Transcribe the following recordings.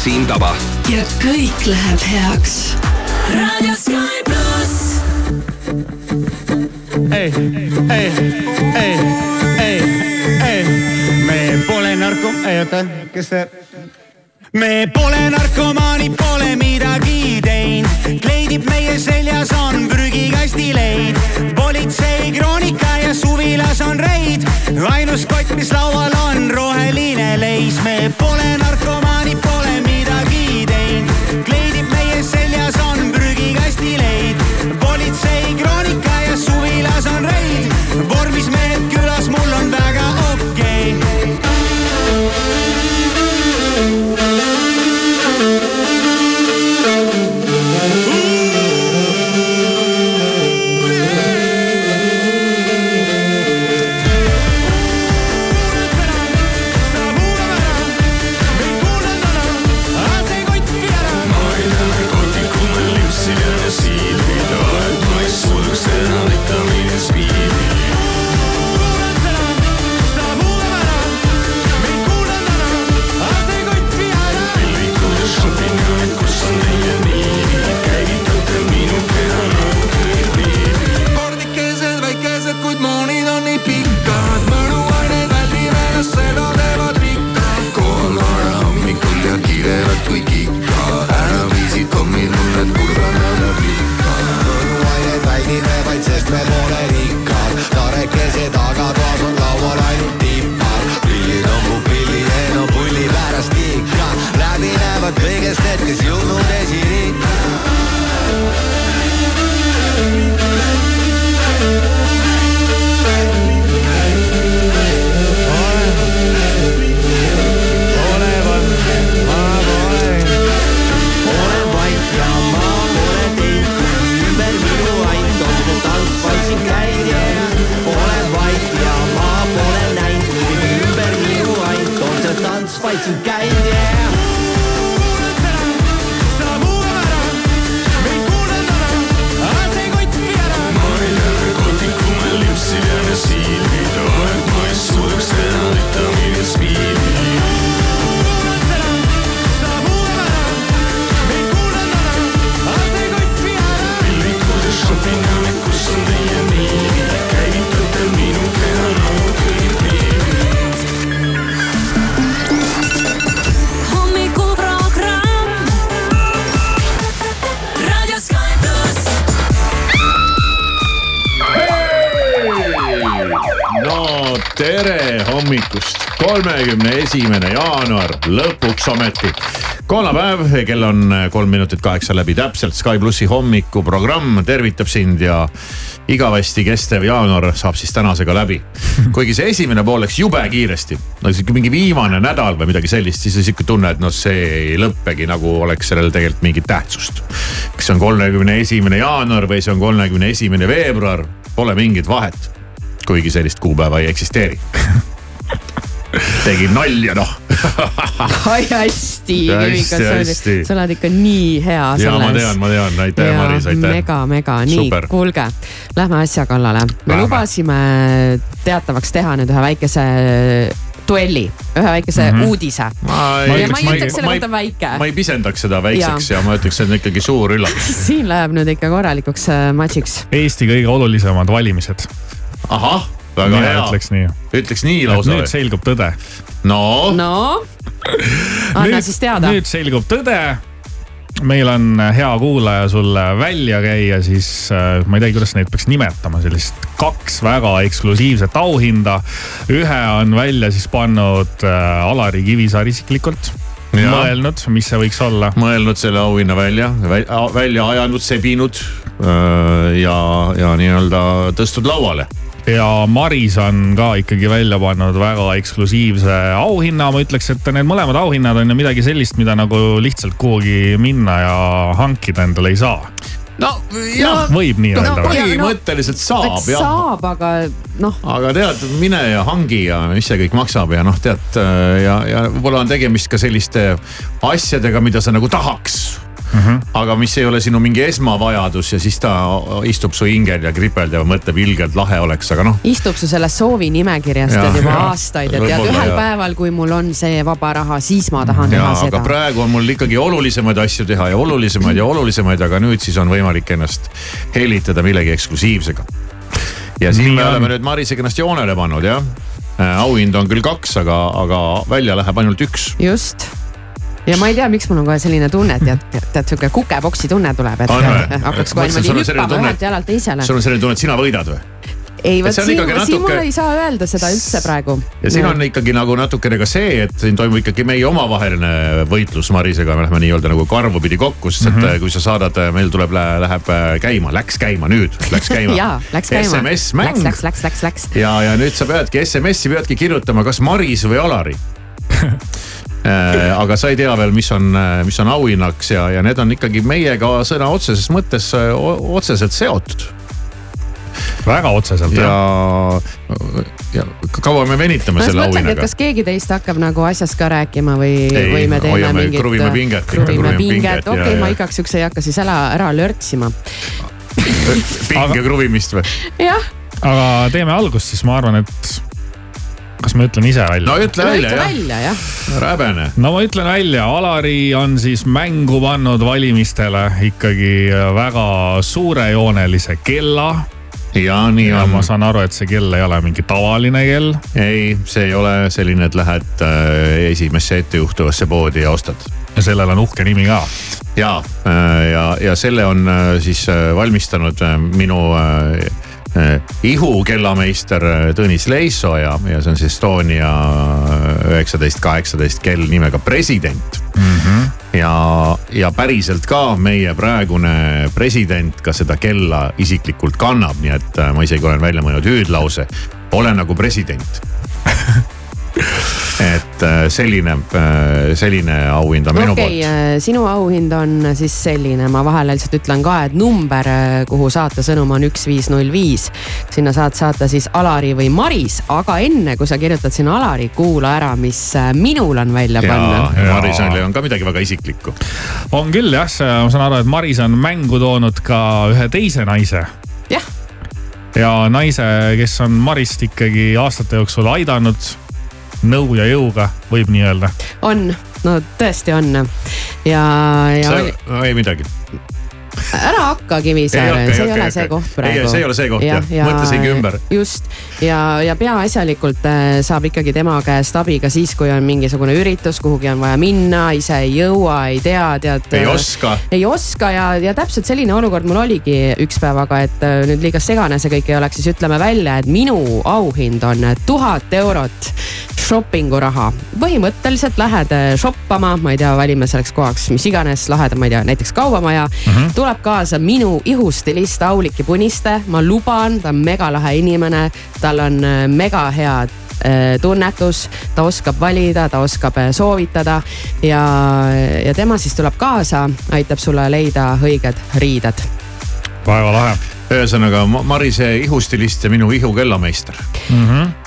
Siim Taba. ja kõik läheb heaks. raadio Sky pluss. ei, ei, ei, ei, ei, me pole narko-, ei oota, kes see me pole narkomaanid, pole midagi teinud, kleidib meie seljas on prügikasti leid. politsei kroonika ja suvilas on reid, ainus kott, mis laual on roheline leis. me pole narkomaanid, pole midagi teinud, kleidib meie kolmekümne esimene jaanuar, lõpuks ometi. kolmapäev, kell on kolm minutit kaheksa läbi täpselt, Sky plussi hommikuprogramm tervitab sind ja igavesti kestev jaanuar saab siis tänasega läbi. kuigi see esimene pool läks jube kiiresti, no sihuke mingi viimane nädal või midagi sellist, siis on sihuke tunne, et noh, see ei lõppegi nagu oleks sellel tegelikult mingit tähtsust. kas see on kolmekümne esimene jaanuar või see on kolmekümne esimene veebruar, pole mingit vahet kuigi sellist kuupäeva ei eksisteeri tegin nalja noh. ai hästi, Hästi, hästi. sa oled ikka nii hea selles. ja ma tean, ma tean, aitäh Maris, aitäh. mega, mega, nii, kuulge, lähme asja kallale. me Lähme. lubasime teatavaks teha nüüd ühe väikese duelli, ühe väikese mm. -hmm. uudise. ma ei, ma ei ütleks selle kohta väike. ma ei pisendaks seda väikseks ja, ja ma ütleks, see on ikkagi suur üllatus. siin läheb nüüd ikka korralikuks äh, matšiks. Eesti kõige olulisemad valimised. ahah, väga Mina hea. ütleks nii. ütleks nii lausa nüüd selgub tõde. no, no, anna siis teada. nüüd selgub tõde meil on hea kuulaja sulle välja käia, siis äh, ma ei teagi, kuidas neid peaks nimetama, sellist kaks väga eksklusiivset auhinda. ühe on välja siis pannud äh, Alari Kivisaar isiklikult. mõelnud, mis see võiks olla. mõelnud selle auhinna välja, välja ajanud, sebinud öö, ja, ja nii-öelda tõstnud lauale ja Maris on ka ikkagi välja pannud väga eksklusiivse auhinna, ma ütleks, et need mõlemad auhinnad on ju midagi sellist, mida nagu lihtsalt kuhugi minna ja hankida endale ei saa. no jah no,, võib nii öelda no, või? põhimõtteliselt saab jah. saab, aga noh. aga tead, mine ja hangi ja mis see kõik maksab ja noh, tead ja, ja võib-olla on tegemist ka selliste asjadega, mida sa nagu tahaks aga mis ei ole sinu mingi esmavajadus ja siis ta istub su hingel ja kripeldab ja mõtleb ilgelt lahe oleks, aga noh. istub su selles soovinimekirjas Jaa, tead juba jaa. aastaid ja tead ühel jaa. päeval, kui mul on see vaba raha, siis ma tahan ja teha aga seda. praegu on mul ikkagi olulisemaid asju teha ja olulisemaid ja olulisemaid, aga nüüd siis on võimalik ennast hellitada millegi eksklusiivsega. ja siin Nii me on. oleme nüüd Marisega ennast joonele pannud jah. auhind on küll kaks, aga, aga välja läheb ainult üks. just ja ma ei tea, miks mul on kohe selline tunne, et tead, tead sihuke kukepoksi tunne tuleb, et või? hakkaks kohe niimoodi hüppama ühelt jalalt teisele. sul on selline tunne, et sina võidad või? ei, vot siin, ikkagi siin mul natuke- ei saa öelda seda üldse praegu. ja siin on ikkagi nagu natukene ka see, et siin toimub ikkagi meie omavaheline võitlus Marisega, me läheme nii-öelda nagu karvupidi kokku, sest et mm -hmm. kui sa saadad, meil tuleb, läheb äh, käima, läks käima nüüd, läks käima jaa, läks käima. SMS-mäng Läks, läks, läks, läks, läks. ja, ja nüüd sa peadki SMS-i peadki kirjutama, kas Maris või Alari aga sa ei tea veel, mis on, mis on auhinnaks ja, ja need on ikkagi meiega sõna otseses mõttes äh, otseselt seotud. väga otseselt ja jah., ja kaua me venitame ma just selle auhinnaga? kas keegi teist hakkab nagu asjast ka rääkima või, või me teeme hoiame- mingit. kruvime pinget ikka, kruvime pinget ja- okei, ma ja- igaks juhuks ei hakka siis ära, ära lörtsima. pinge kruvimist või? jah, aga teeme algust, siis ma arvan, et kas ma ütlen ise välja? no ütle välja ütle jah, välja jah. räbene. no ma ütlen välja, Alari on siis mängu pannud valimistele ikkagi väga suurejoonelise kella. ja nii ja on ma saan aru, et see kell ei ole mingi tavaline kell. ei, see ei ole selline, et lähed äh, esimesse ettejuhtuvasse poodi ja ostad. ja sellel on uhke nimi ka. ja, ja, ja selle on äh, siis äh, valmistanud äh, minu äh, äh, ihukellameister äh, Tõnis Leiso ja, see on siis Estonia üheksateist, kaheksateist kell nimega President mm. -hmm. ja, ja päriselt ka meie praegune president ka seda kella isiklikult kannab, nii et ma isegi olen välja mõelnud hüüdlause, ole nagu president et äh, selline, selline auhind on minu okei poolt okay,, sinu auhind on siis selline, ma vahele lihtsalt ütlen ka, et number, kuhu saata sõnum on üks, viis, null, viis. sinna saad saata siis Alari või Maris, aga enne kui sa kirjutad sinna Alari, kuula ära, mis äh, minul on välja ja, panna. ja Marisonil on ka midagi väga isiklikku. on küll jah, ma saan aru, et Maris on mängu toonud ka ühe teise naise jah, ja naise, kes on Marist ikkagi aastate jooksul aidanud nõu ja jõuga, võib nii öelda. on, no tõesti on ja, ja ei midagi. Ära hakka Kivisäär, Ei hakka, ei see ei hakka, ole ei see koht praegu. Ei, see ei ole see koht, jah. Mõtlesingi ümber. just ja, ja peaasjalikult äh, saab ikkagi tema käest abi ka siis, kui on mingisugune üritus, kuhugi on vaja minna, ise ei jõua, ei tea, tead. ei oska. ei oska ja, ja täpselt selline olukord mul oligi üks päev, aga et äh, nüüd liiga segane see kõik ei oleks, siis ütleme välja, et minu auhind on tuhat eurot shopping uraha. põhimõtteliselt lähed äh, shoppama, ma ei tea, valime selleks kohaks mis iganes laheda, ma ei tea, näiteks kaubamaja mm. -hmm. tuleb kaasa minu ihustilist Auliki Puniste, ma luban, ta on megalahe inimene, tal on äh, mega hea äh, tunnetus, ta oskab valida, ta oskab äh, soovitada. Ja, ja tema siis tuleb kaasa, aitab sulle leida õiged riided. väga lahe ühesõnaga Ma- Marise ihustilist ja minu ihukellameister.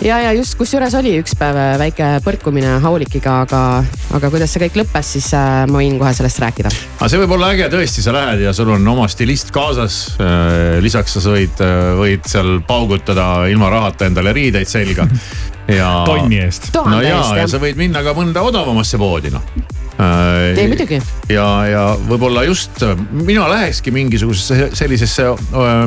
ja, ja just kusjuures oli üks päev äh, väike põrkumine Aulikiga, aga, aga kuidas see kõik lõppes, siis äh, ma võin kohe sellest rääkida. aga see võib olla äge tõesti, sa lähed ja sul on oma stilist kaasas. lisaks sa võid, võid seal paugutada ilma rahata endale riideid selga ja. tonni eest. no ja, ja sa võid minna ka mõnda odavamasse poodi noh. Ei muidugi, ja, ja võib-olla just mina lähekski mingisugusesse sellisesse,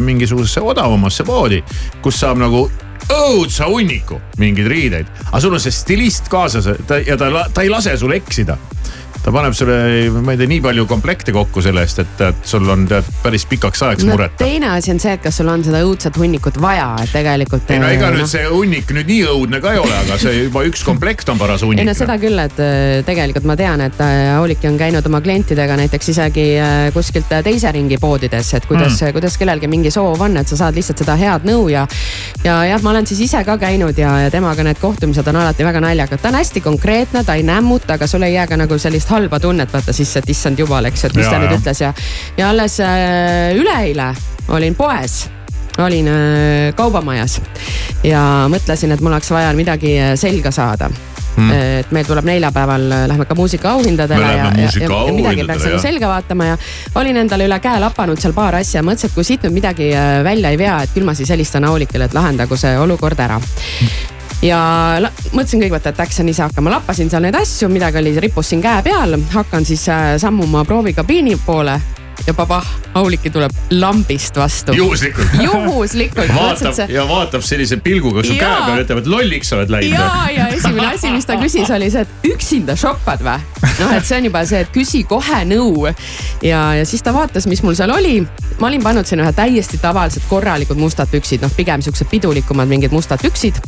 mingisugusesse odavamasse poodi, kus saab nagu õudsa hunniku mingeid riideid, aga sul on see stilist kaasas ta, ja ta, ta ei lase sul eksida ta paneb sulle, ma ei tea, nii palju komplekte kokku selle eest, et, et sul on tead päris pikaks ajaks no muret. teine asi on see, et kas sul on seda õudset hunnikut vaja, et tegelikult. ei no ega nüüd see hunnik nüüd nii õudne ka ei ole, aga see juba üks komplekt on paras hunnik. ei no seda küll, et äh, tegelikult ma tean, et äh, Auliki on käinud oma klientidega näiteks isegi äh, kuskilt teise ringi poodides, et kuidas mm., kuidas kellelgi mingi soov on, et sa saad lihtsalt seda head nõu ja. ja jah, ma olen siis ise ka käinud ja, ja temaga need kohtumised on alati väga naljakad, ta on hästi konkreetne, ta ei nämmuta, aga sul ei jää ka nagu sellist halba tunnet vaata sisse, et issand jumal, eks, et mis Ja, ta nüüd ja. ütles ja, ja alles äh, üleeile olin poes olin äh, kaubamajas ja mõtlesin, et mul oleks vaja midagi äh, selga saada mm.. et meil tuleb neljapäeval, lähme ka muusikaauhindadele ja, ja, ja, ja midagi peaks nagu selga vaatama ja olin endale üle käe lapanud seal paar asja, mõtlesin, et kui siit nüüd midagi välja ei vea, et küll ma siis helistan Aulikile, et lahendagu see olukord ära ja mõtlesin kõigepealt, et äkki saan ise hakkama, lappasin seal neid asju, midagi oli, rippus siin käe peal, hakkan siis äh, sammuma proovikabiini poole ja pabah, Auliki tuleb lambist vastu. juhuslikult juhuslikult, vaatab see ja vaatab sellise pilguga su käe peale, ütleb, et lolliks oled läinud. ja, ja esimene asi, mis ta küsis, oli see, et üksinda shoppad või? noh, et see on juba see, et küsi kohe nõu. ja, ja siis ta vaatas, mis mul seal oli. ma olin pannud sinna ühe täiesti tavalised korralikud mustad püksid, noh pigem siuksed pidulikumad mingid mustad püksid.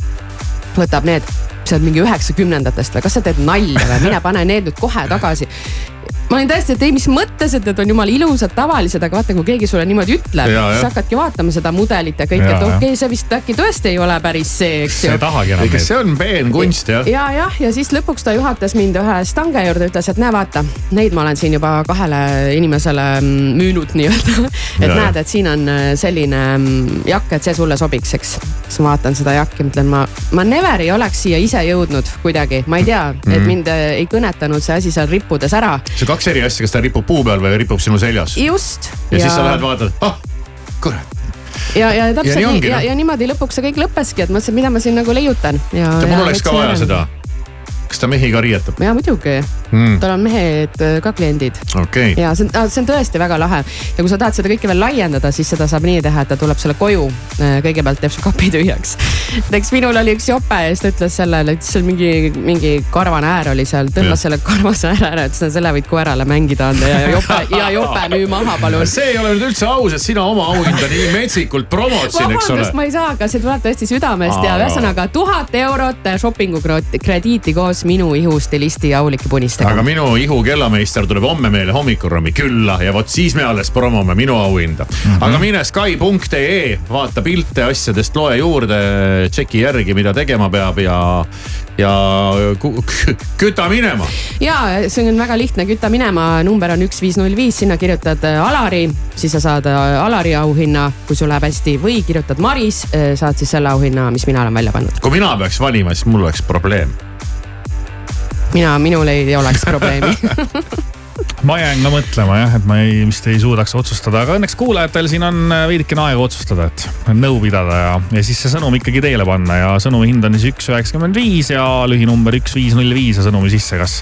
Võtab need, see on mingi üheksakümnendatest või kas sa teed nalja või, mine pane need nüüd kohe tagasi ma olin täiesti, et ei, mis mõttes, et need on jumala ilusad, tavalised, aga vaata, kui keegi sulle niimoodi ütleb, siis hakkadki vaatama seda mudelit ja kõike, et okei okay,, see vist äkki tõesti ei ole päris see, eks ju ei. tahagi enam see on peenkunst jah? ja jah, ja siis lõpuks ta juhatas mind ühe stange juurde, ütles, et näe, vaata, neid ma olen siin juba kahele inimesele mm, müünud nii-öelda. et Ja, näed, et siin on äh, selline mm, jakk, et see sulle sobiks, eks. siis ma vaatan seda jakki, mõtlen ma, ma never ei oleks siia ise jõudnud kuidagi, ma ei tea mm, et mind äh, ei kõnetanud see asi seal rippudes ära. See on kaks eri asja, kas ta ripub puu peal või ripub sinu seljas. just. ja siis sa lähed vaatad, ah, kurat. ja, ja täpselt Ja nii nii, ja, noh. ja niimoodi lõpuks see kõik lõppeski, et mõtlesin, mida ma siin nagu leiutan ja. mul oleks ka vaja seda. Kas ta mehi ka riietab? ja muidugi Mm. tal on mehed äh, ka kliendid okei, ja see on, see on tõesti väga lahe ja kui sa tahad seda kõike veel laiendada, siis seda saab nii teha, et ta tuleb sulle koju. kõigepealt teeb su kapi tühjaks. näiteks minul oli üks jope ja siis ta ütles sellele, et seal mingi, mingi karvane äär oli seal, tõmbas selle karvase ääre ära, ütles, selle võid koerale mängida anda ja jope ja jope müü maha, palun. see ei ole nüüd üldse aus, et sina oma auhinda nii metsikult promotsid, eks ole ma ei saa, aga see tuleb tõesti südamest ja Aa. ühesõnaga tuhat eurot shopping'u krediiti koos minu ihustilisti Auliki Punistega aga. minu ihu kellameister tuleb homme meile hommikurummi külla ja vot siis me alles promome minu auhinda mm. -hmm. aga mine Sky.ee, vaata pilte asjadest, loe juurde, tšeki järgi, mida tegema peab ja, ja küta minema. ja see on väga lihtne, küta minema, number on üks viis null viis, sinna kirjutad äh, Alari, siis sa saad äh, Alari auhinna, kui sul läheb hästi või kirjutad Maris, saad siis selle auhinna, mis mina olen välja pannud. kui mina peaks valima, siis mul oleks probleem. mina, minul ei oleks probleemi. ma jään ka mõtlema jah, et ma ei, vist ei suudaks otsustada, aga õnneks kuulajatel siin on äh, veidikene aega otsustada, et nõu pidada ja, ja siis see sõnum ikkagi teele panna ja sõnumi hind on siis üks üheksakümmend viis ja lühinumber üks viis null viis ja sõnumi sisse, kas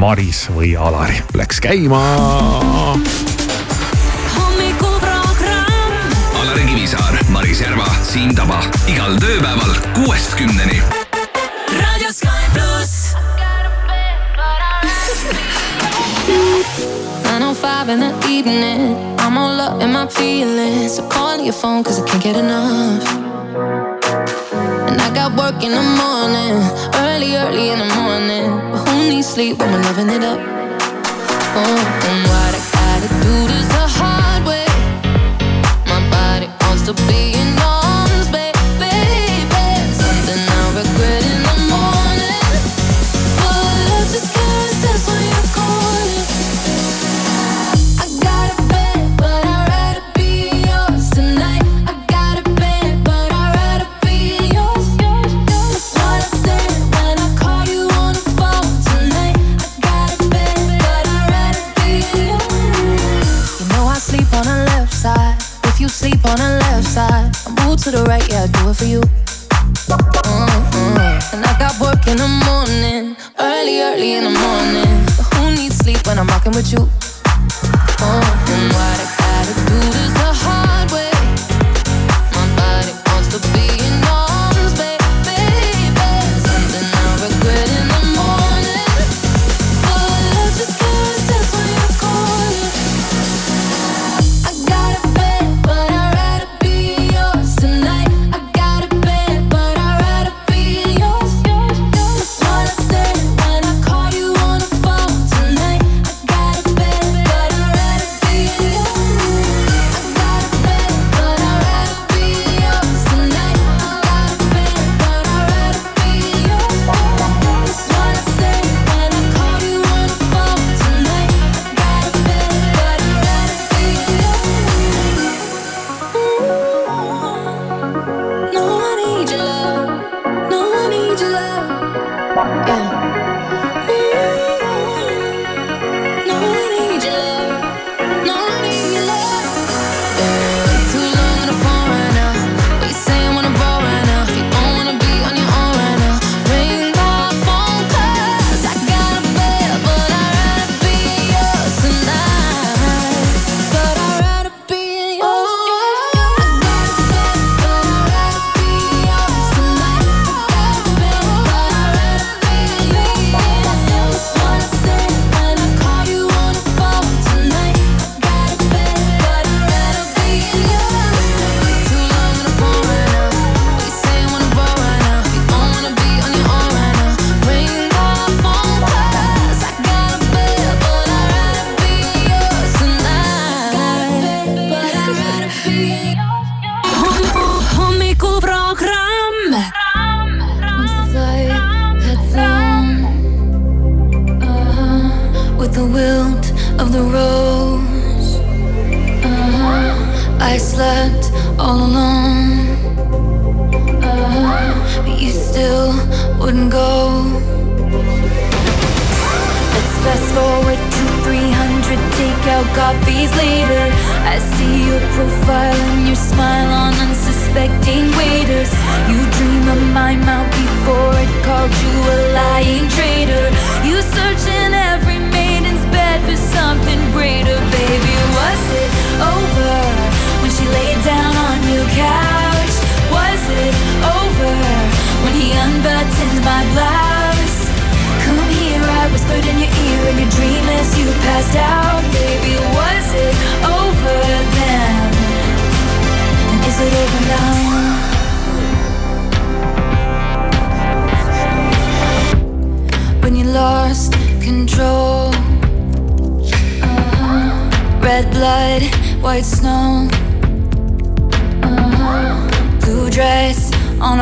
Maris või Alari. Läks käima. hommikuprogramm. Alari Kivisaar, Maris Järva, Siim Taba igal tööpäeval kuuest kümneni. 905 in the evening. I'm all up in my feelings. So calling your phone cause I can't get enough. And I got work in the morning, early, early in the morning. But who needs sleep when we're loving it up? Oh, and what I gotta do this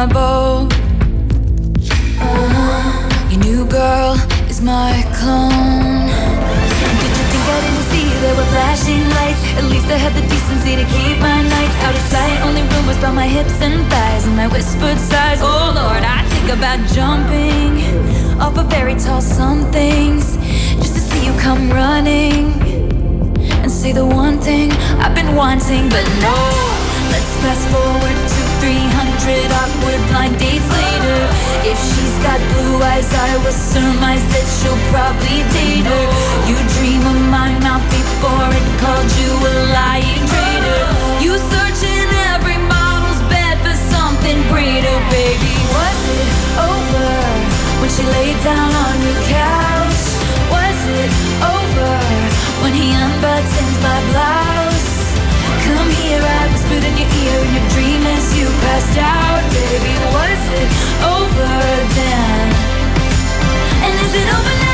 Uh-huh. Your new girl is my clone. Did you think I didn't see there were flashing lights? At least I had the decency to keep my nights out of sight. Only rumors about my hips and thighs and my whispered sighs. Oh Lord, I think about jumping off of very tall somethings just to see you come running and say the one thing I've been wanting, but no. Let's fast forward 300 awkward blind dates later. If she's got blue eyes, I will surmise that she'll probably date her. You dream of my mouth before it called you a lying traitor. You search in every model's bed for something greater, baby. Was it over when she laid down on your couch? Was it over when he unbuttoned my blouse? Come here, I whispered in your ear in your dream as you passed out, baby. Was it over then? And is it over now?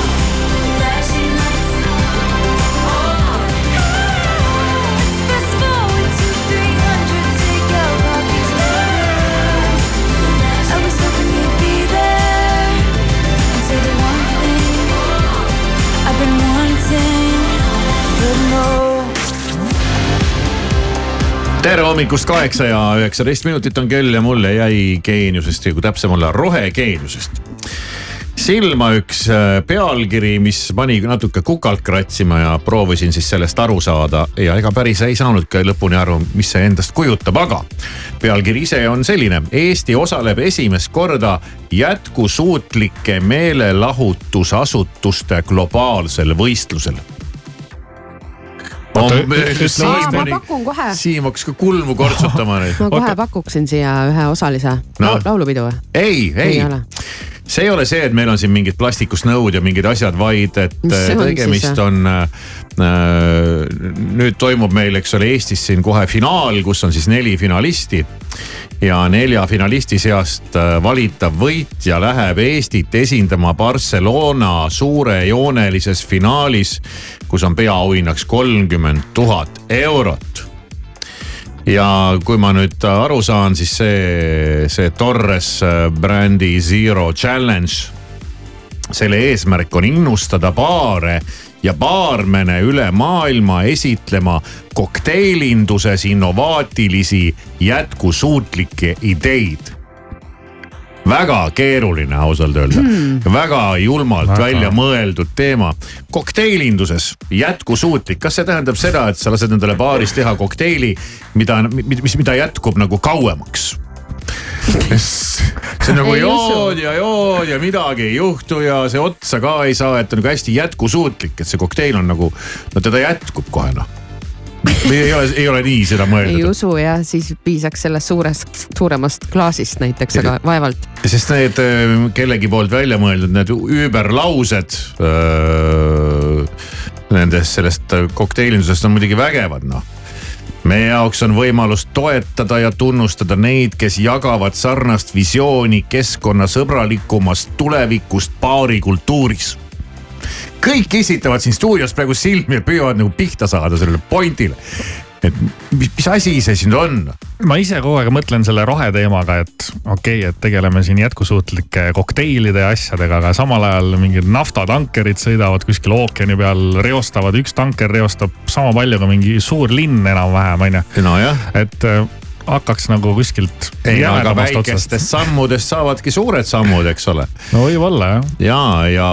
Tere hommikust, kaheksa ja üheksateist minutit on kell ja mulle jäi geeniusest või kui täpsem olla, rohegeeniusest silma üks äh, pealkiri, mis pani natuke kukalt kratsima ja proovisin siis sellest aru saada ja ega päris ei saanudki lõpuni aru, mis see endast kujutab, aga pealkiri ise on selline. Eesti osaleb esimest korda jätkusuutlike meelelahutusasutuste globaalsel võistlusel. Ma pakun kohe, Siim hakkas ka kulmu kortsutama nüüd. ma kohe pakuksin siia ühe osalise No. laulupidu või? ei, ei, Ei. See ei ole see, et meil on siin mingid plastikust nõud ja mingid asjad, vaid et on tegemist siis? on äh,. nüüd toimub meil, eks ole, Eestis siin kohe finaal, kus on siis neli finalisti ja nelja finalisti seast äh, valitav võitja läheb Eestit esindama Barcelona suurejoonelises finaalis, kus on peaauhinnaks kolmkümmend tuhat eurot ja kui ma nüüd aru saan, siis see, see Torres äh, brändi Zero Challenge, selle eesmärk on innustada baare ja baarmene üle maailma esitlema kokteilinduses innovaatilisi jätkusuutlikke ideid väga keeruline ausalt öelda hmm., väga julmalt Väga. välja mõeldud teema. kokteilinduses jätkusuutlik, kas see tähendab seda, et sa lased endale baaris teha kokteili, mida, mis, mida jätkub nagu kauemaks? see on nagu Ei jood ja jood ja midagi ei juhtu ja see otsa ka ei saa, et on nagu hästi jätkusuutlik, et see kokteil on nagu, no teda jätkub kohe noh. Või ei ole, ei ole nii seda ei mõeldud? usu ja siis piisaks sellest suurest, suuremast klaasist näiteks, aga vaevalt. sest need äh, kellegi poolt välja mõeldud need überlaused öö, nendest sellest kokteilindusest on muidugi vägevad noh meie jaoks on võimalus toetada ja tunnustada neid, kes jagavad sarnast visiooni keskkonnasõbralikumast tulevikust baarikultuuris. Kõik esitavad siin stuudios praegu silmi ja püüavad nagu pihta saada sellele pointile. et mis, mis asi see siin on? ma ise kogu aeg mõtlen selle roheteemaga, et okei okay,, et tegeleme siin jätkusuutlike kokteilide ja asjadega, aga samal ajal mingid naftatankerid sõidavad kuskil ookeani peal, reostavad, üks tanker reostab sama palju kui mingi suur linn enam-vähem, onju. nojah et äh, hakkaks nagu kuskilt. ei, aga väikestest sammudest saavadki suured sammud, eks ole. no võib-olla jah. ja, ja,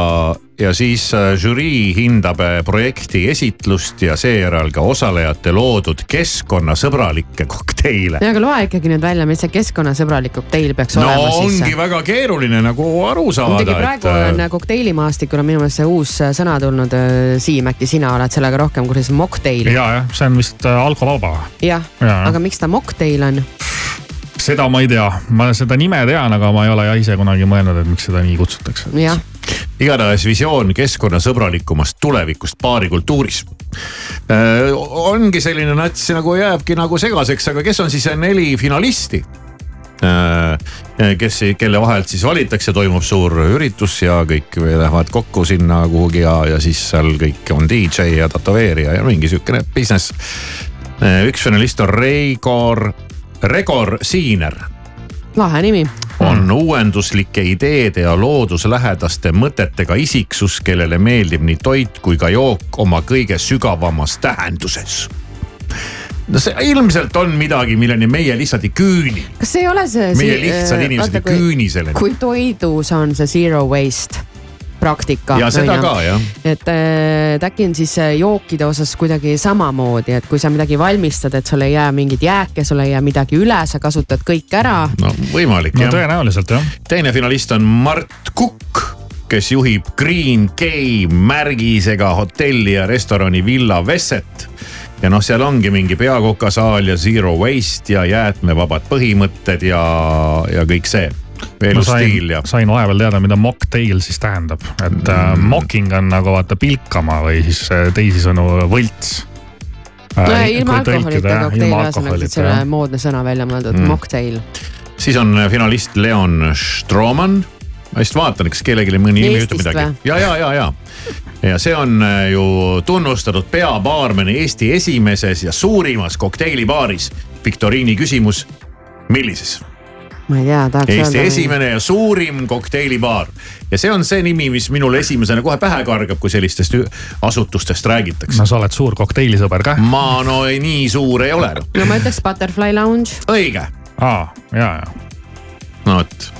ja siis äh, žürii hindab äh, projekti esitlust ja seejärel ka osalejate loodud keskkonnasõbralikke kokteile. aga loe ikkagi nüüd välja, mis see keskkonnasõbralik kokteil peaks no olema siis ongi. väga keeruline nagu aru muidugi saada, praegu et on äh, kokteilimaastikul on minu meelest see uus sõna tulnud, Siim, äkki sina oled sellega rohkem kursis, mocktail. ja, jah, see on vist alkovaba. jah, Jaa. aga miks ta mocktail on? seda ma ei tea, ma seda nime tean, aga ma ei ole jah ise kunagi mõelnud, et miks seda nii kutsutakse. jah, igatahes visioon keskkonnasõbralikumast tulevikust baarikultuuris. ongi selline nats nagu jääbki nagu segaseks, aga kes on siis neli finalisti? kes, kelle vahelt siis valitakse, toimub suur üritus ja kõik lähevad kokku sinna kuhugi ja, ja siis seal kõik on DJ ja tätoveerija ja mingi sihukene business. üks finalist on Reigor, Regor Siiner lahe nimi. On uuenduslike ideede ja looduslähedaste mõtetega isiksus, kellele meeldib nii toit kui ka jook oma kõige sügavamas tähenduses. no see ilmselt on midagi, milleni meie lihtsalt ei küüni. kas ei ole see? meie lihtsad inimesed ei küüni selleni. kui toidus on see zero waste praktika. ja seda ka jah. et äh, äkki on siis äh, jookide osas kuidagi samamoodi, et kui sa midagi valmistad, et sul ei jää mingeid jääke, sul ei jää midagi üle, sa kasutad kõik ära. no võimalik no jah. tõenäoliselt jah. teine finalist on Mart Kukk, kes juhib Green K märgisega hotelli ja restorani Villa Vesset ja noh, seal ongi mingi peakokasaal ja zero waste ja jäätmevabad põhimõtted ja, ja kõik see. Ma elustiil sain ja, sain vahepeal teada, mida mocktail siis tähendab, et äh, mocking on nagu vaata pilkama või siis äh, teisisõnu võlts. no ja ilma alkoholita kokteil ühesõnaga, et on moodne sõna välja mõeldud Mm. mm., mocktail. siis on finalist Leon Stroman. ma just vaatan, kas kellelegi mõni nimi ütleb midagi ja, ja, ja, ja. ja see on äh, ju tunnustatud peabaarmen Eesti esimeses ja suurimas kokteilibaaris. viktoriini küsimus, millises? Ma ei tea, tahaks Eesti öelda. esimene ja suurim kokteilibaar ja see on see nimi, mis minule esimesena kohe pähe kargab, kui sellistest asutustest räägitakse no. sa oled suur kokteilisõber ka? ma no ei, nii suur ei ole no ma ütleks Butterfly Lounge. õige, aa, ja, ja. no vot.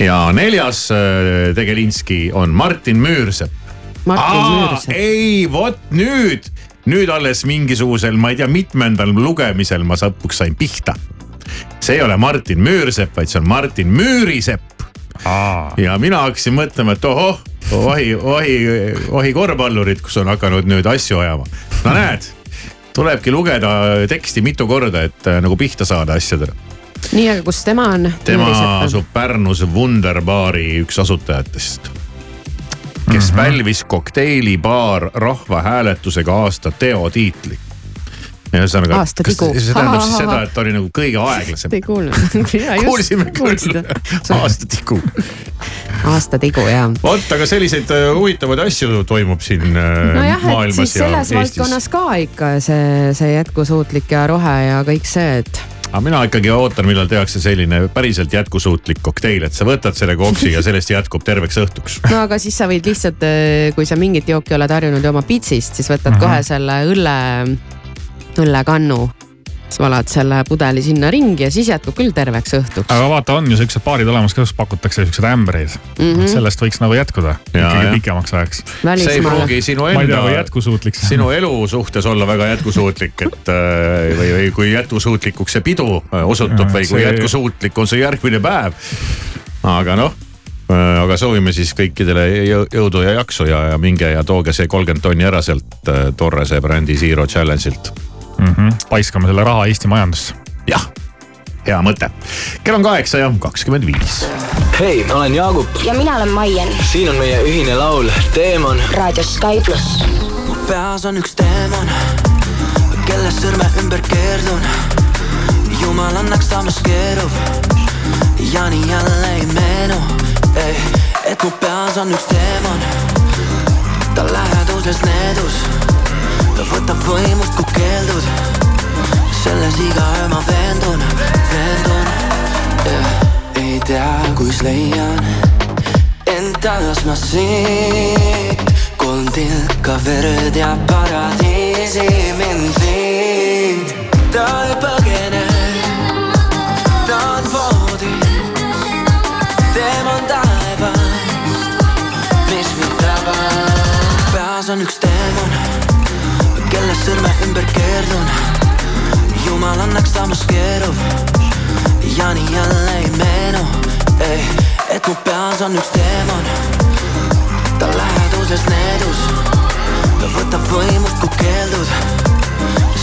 ja neljas äh, tegelinski on Martin Müürsepp. Martin Müürsepp. ei, vot nüüd, nüüd alles mingisugusel, ma ei tea, mitmendal lugemisel ma lõpuks sain pihta. See ei ole Martin Müürsepp, vaid see on Martin Müürisepp aa, ja mina hakkasin mõtlema, et ohoh, ohi, ohi, ohi korvpallurid, kus on hakanud nüüd asju ajama. no näed, tulebki lugeda teksti mitu korda, et äh, nagu pihta saada asjadele. nii, aga kus tema on? tema asub Pärnus Wunderbaari üks asutajatest. kes mm -hmm. pälvis kokteilibaar rahvahääletusega aasta teo tiitli. ühesõnaga, Aasta kas tigu. see tähendab siis seda, et ta oli nagu kõige aeglasem Te ei? kuulnud? kuulsime küll, aasta tigu. aasta tigu ja. vot, aga selliseid äh, huvitavaid asju toimub siin äh, nojah, et maailmas siis selles valdkonnas ka ikka see, see jätkusuutlik ja rohe ja kõik see, et aga mina ikkagi ootan, millal tehakse selline päriselt jätkusuutlik kokteil, et sa võtad selle koksi ja sellest jätkub terveks õhtuks. no aga siis sa võid lihtsalt, kui sa mingit jooki oled harjunud jooma pitsist, siis võtad kohe selle õlle, õllekannu. siis valad selle pudeli sinna ringi ja siis jätkub küll terveks õhtuks. aga vaata, on ju siuksed baarid olemas kus pakutakse siukseid ämbreid mm. -hmm. sellest võiks nagu jätkuda Ja, ikkagi jah. pikemaks ajaks. see ei pruugi sinu enda, sinu elu suhtes olla väga jätkusuutlik, et äh, või, või kui jätkusuutlikuks see pidu äh, osutub Ja, või kui see- jätkusuutlik on see järgmine päev. aga noh, aga soovime siis kõikidele jõ- jõudu ja jaksu ja, ja minge ja tooge see kolmkümmend tonni ära sealt äh, Torrese brändi Zero Challenge'ilt. mm. -hmm. paiskame selle raha Eesti majandusse jah, hea mõte. kell on kaheksa ja kakskümmend viis. hei, ma olen Jaagup. ja mina olen Maien. siin on meie ühine laul Teemon. raadios Sky pluss. mu peas on üks teemon, kelle sõrme ümber keerdun. jumal annaks samas keerub ja nii jälle ei meenu, ei, et mu peas on üks teemon. ta läheduses needus, ta võtab võimust, kui keeldud selles iga öö ma veendun, veendun yeah.. ei tea, kus leian end taas ma siit. kolm tilka verd ja paradiisi mind viid. ta ei kelle sõrme ümber keerdun jumal annaks samas keerub ja nii jälle ei meenu, ei, et mu peas on üks teemon. ta läheduses needus, ta võtab võimust, kui keeldud.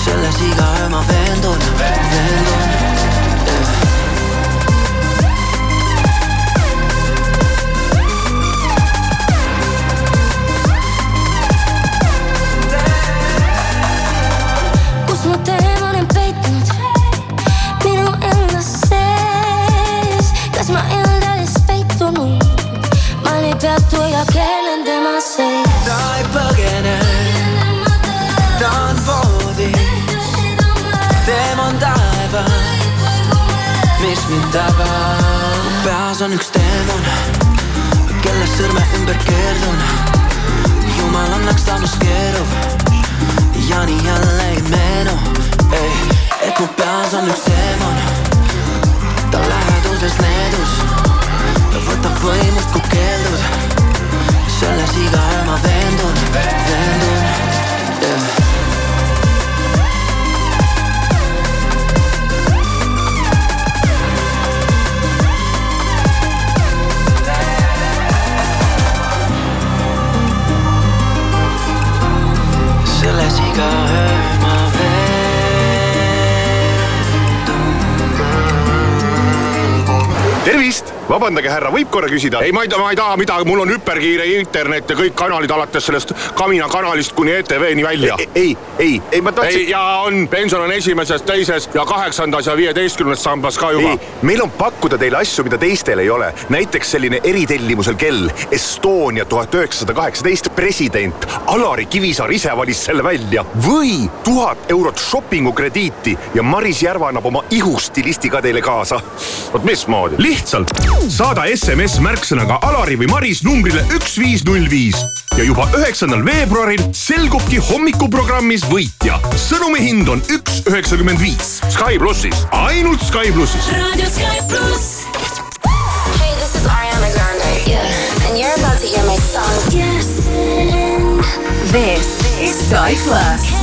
selles iga öö ma veendun, veendun kus mu teemon on peitnud minu enda sees, kas ma endales peitunud? ma ei peatu ja keelen tema sees. ta ei põgene, ta on voodis, teemon taevas, mis mind tabab. peas on üks teemon, kelle sõrme ümber keerdun. jumal annaks samas keerub ja nii jälle ei meenu, ei, et mu peas on üks teemon. ta läheduses needus, ta võtab võimust, kui keeldud. selles iga öö ma veendun, veendun yeah.. Tervist, vabandage, härra, võib korra küsida? ei, ma ei taha, ma ei taha midagi, mul on hüperkiire internet ja kõik kanalid alates sellest Kamina kanalist kuni ETV-ni välja. ei, ei, ei, ma tahtsin. ja on, pension on esimeses, teises ja kaheksandas ja viieteistkümnes sambas ka juba. meil on pakkuda teile asju, mida teistel ei ole. näiteks selline eritellimusel kell Estonia tuhat üheksasada kaheksateist president Alari Kivisaar ise valis selle välja või tuhat eurot shopping'u krediiti ja Maris Järva annab oma ihustilisti ka teile kaasa. vot mismoodi? lihtsalt saada SMS märksõnaga Alari või Maris numbrile üks viis null viis ja juba üheksandal veebruaril selgubki hommikuprogrammis võitja. sõnumi hind on üks üheksakümmend viis. Sky plussis, ainult Sky plussis. Radio Sky Plus. Hey, this is Ariana Grande. Yeah. And you're about to hear my song. Yes. This is Sky Plus.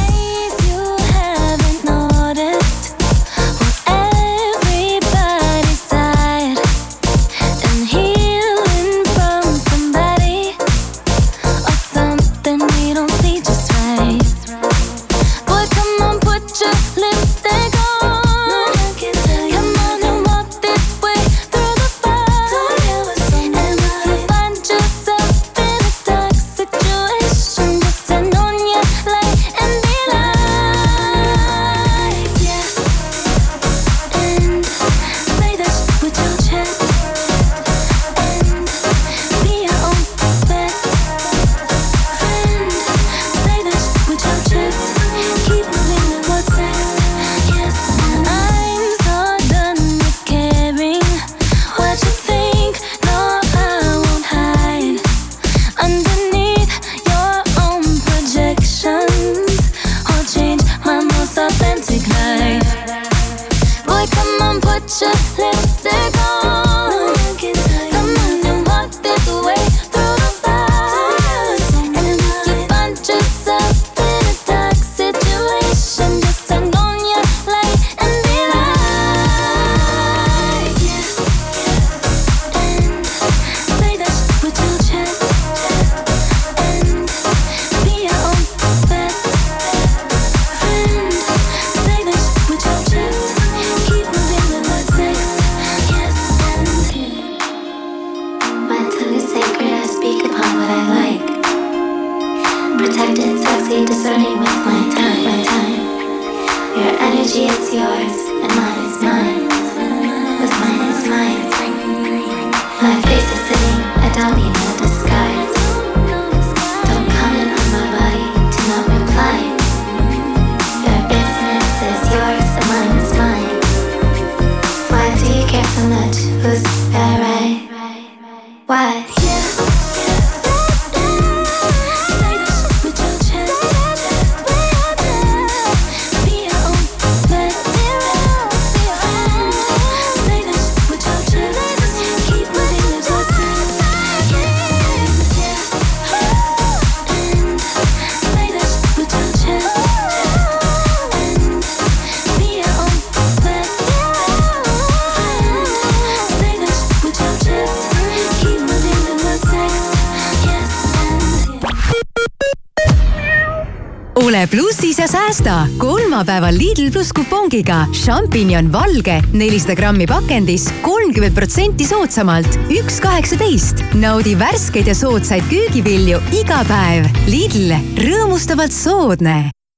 Ole plussis ja säästa kolmapäeval Lidl pluss kupongiga šampinjon valge nelisada grammi pakendis kolmkümmend protsenti soodsamalt, üks kaheksateist. naudi värskeid ja soodsaid köögivilju iga päev. Lidl, rõõmustavalt soodne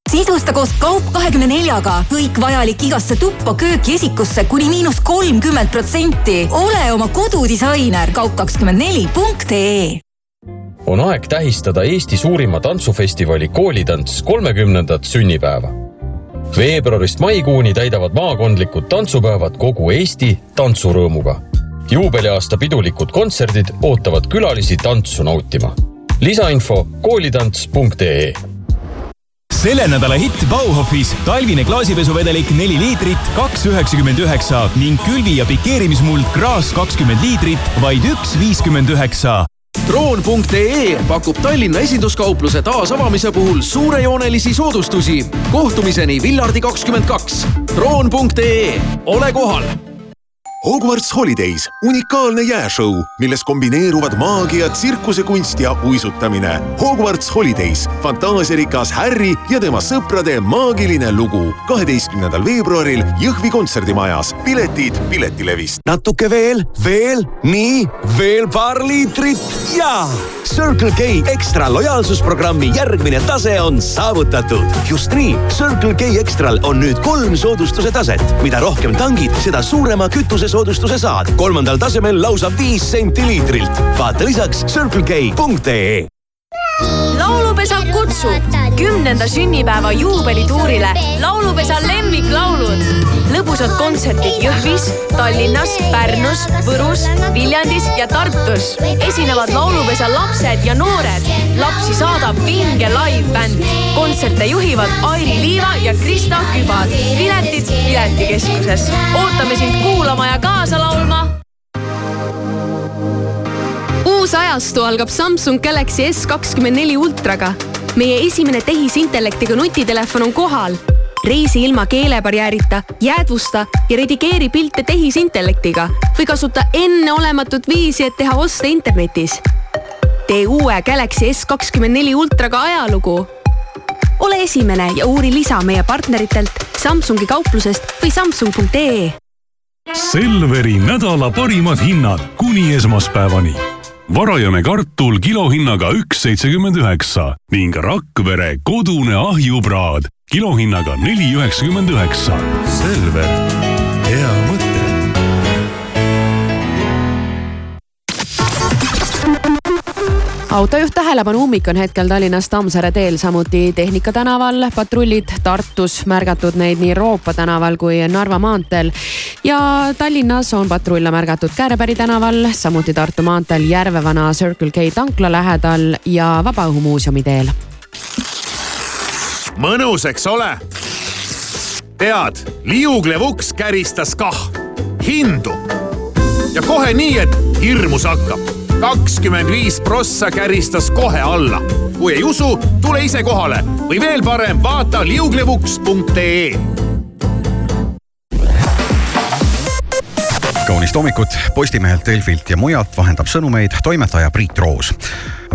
sisusta koos Kaup kahekümne neljaga kõik vajalik igasse tuppa, kööki, esikusse kuni miinus kolmkümmend protsenti. ole oma kodudisainer kaup kakskümmend neli punkt ee on aeg tähistada Eesti suurima tantsufestivali Koolitants kolmekümnendat sünnipäeva. veebruarist maikuuni täidavad maakondlikud tantsupäevad kogu Eesti tantsurõõmuga. juubeliaasta pidulikud kontserdid ootavad külalisi tantsu nautima. lisainfo koolitants.ee selle nädala hitt Bauhofis talvine klaasipesuvedelik neli liitrit, kaks üheksakümmend üheksa ning külvi- ja pikeerimismuld Graas kakskümmend liitrit, vaid üks viiskümmend üheksa droon.ee pakub Tallinna esinduskaupluse taasavamise puhul suurejoonelisi soodustusi. kohtumiseni Villardi kakskümmend kaks. droon.ee, ole kohal Hogwarts Holidays, unikaalne jääšõu, milles kombineeruvad maagia, tsirkusekunst ja uisutamine. Hogwarts Holidays, fantaasiarikas Harry ja tema sõprade maagiline lugu. kaheteistkümnendal veebruaril Jõhvi kontserdimajas. piletid Piletilevist. natuke veel, veel, nii, veel paar liitrit ja Circle K ekstra lojaalsusprogrammi järgmine tase on saavutatud. just nii, Circle K ekstral on nüüd kolm soodustuse taset. mida rohkem tangid, seda suurema kütusesoodustuse saad. kolmandal tasemel lausa viis senti liitrilt. vaata lisaks circlek.ee laulupesa kutsub kümnenda sünnipäeva juubelituurile laulupesa lemmiklaulud. lõbusad kontserdid Jõhvis, Tallinnas, Pärnus, Võrus, Viljandis ja Tartus. esinevad laulupesa lapsed ja noored. lapsi saadab vinge live-bänd. kontserte juhivad Airi Liiva ja Krista Kübar. piletid Piletikeskuses. ootame sind kuulama ja kaasa laulma uus ajastu algab Samsung Galaxy S kakskümmend neli ultraga. meie esimene tehisintellektiga nutitelefon on kohal. reisi ilma keelebarjäärita, jäädvusta ja redigeeri pilte tehisintellektiga või kasuta enneolematut viisi, et teha oste internetis. tee uue Galaxy S kakskümmend neli ultraga ajalugu. ole esimene ja uuri lisa meie partneritelt, Samsungi kauplusest või samsung.ee Selveri nädala parimad hinnad kuni esmaspäevani varajane kartul kilohinnaga üks seitsekümmend üheksa ning Rakvere kodune ahjupraad kilohinnaga neli üheksakümmend üheksa. Selver, autojuht tähelepanu, ummik on hetkel Tallinnas Tammsaare teel, samuti Tehnika tänaval, patrullid Tartus, märgatud neid nii Roopa tänaval kui Narva maanteel. ja Tallinnas on patrulle märgatud Käärepäri tänaval, samuti Tartu maanteel Järvevana Circle K tankla lähedal ja Vabaõhumuuseumi teel. mõnus, eks ole? tead, liuglev uks käristas kah hindu ja kohe nii, et hirmus hakkab kakskümmend viis prossa käristas kohe alla. kui ei usu, tule ise kohale või veel parem, vaata liuglevuks.ee kaunist hommikut Postimehelt, Delfilt ja mujalt vahendab sõnumeid toimetaja Priit Roos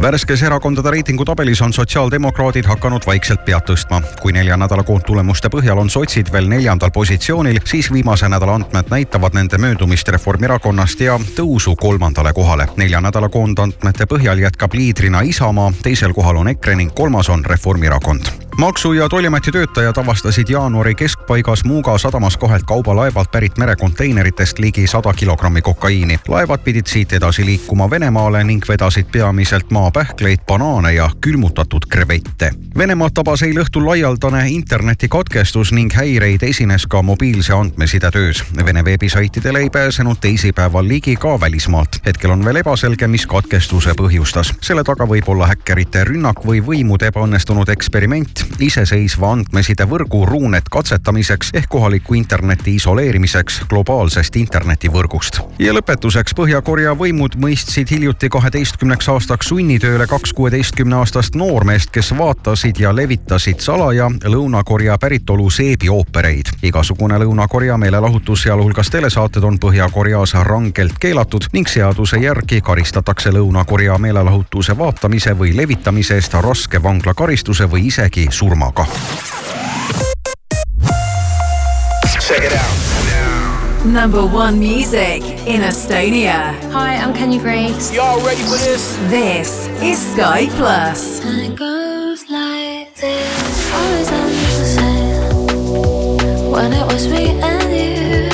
värskes erakondade reitingutabelis on sotsiaaldemokraadid hakanud vaikselt pead tõstma. kui nelja nädala koondtulemuste põhjal on sotsid veel neljandal positsioonil, siis viimase nädala andmed näitavad nende möödumist Reformierakonnast ja tõusu kolmandale kohale. nelja nädala koondandmete põhjal jätkab liidrina Isamaa, teisel kohal on EKRE ning kolmas on Reformierakond maksu- ja Tolliameti töötajad avastasid jaanuari keskpaigas Muuga sadamas kahelt kaubalaevalt pärit merekonteineritest ligi sada kilogrammi kokaiini. laevad pidid siit edasi liikuma Venemaale ning vedasid peamiselt maapähkleid, banaane ja külmutatud krevette. Venemaad tabas eile õhtul laialdane internetikatkestus ning häireid esines ka mobiilse andmeside töös. Vene veebisaitidele ei pääsenud teisipäeval ligi ka välismaalt. hetkel on veel ebaselge, mis katkestuse põhjustas. selle taga võib olla häkkerite rünnak või võimude ebaõnnestunud eksperiment iseseisva andmesidevõrgu ruunet katsetamiseks ehk kohaliku interneti isoleerimiseks globaalsest internetivõrgust. ja lõpetuseks Põhja-Korea võimud mõistsid hiljuti kaheteistkümneks aastaks sunnitööle kaks kuueteistkümneaastast noormeest, kes vaatasid ja levitasid salaja Lõuna-Korea päritolu seebioopereid. igasugune Lõuna-Korea meelelahutus, sealhulgas telesaated, on Põhja-Koreas rangelt keelatud ning seaduse järgi karistatakse Lõuna-Korea meelelahutuse vaatamise või levitamise eest raske vanglakaristuse või isegi surmaga. Check it out. Number one music in Estonia. Hi, I'm Kenny Grace. Y'all ready for this? This is Sky Plus. And it goes like this. Always on the same. When it was me and you.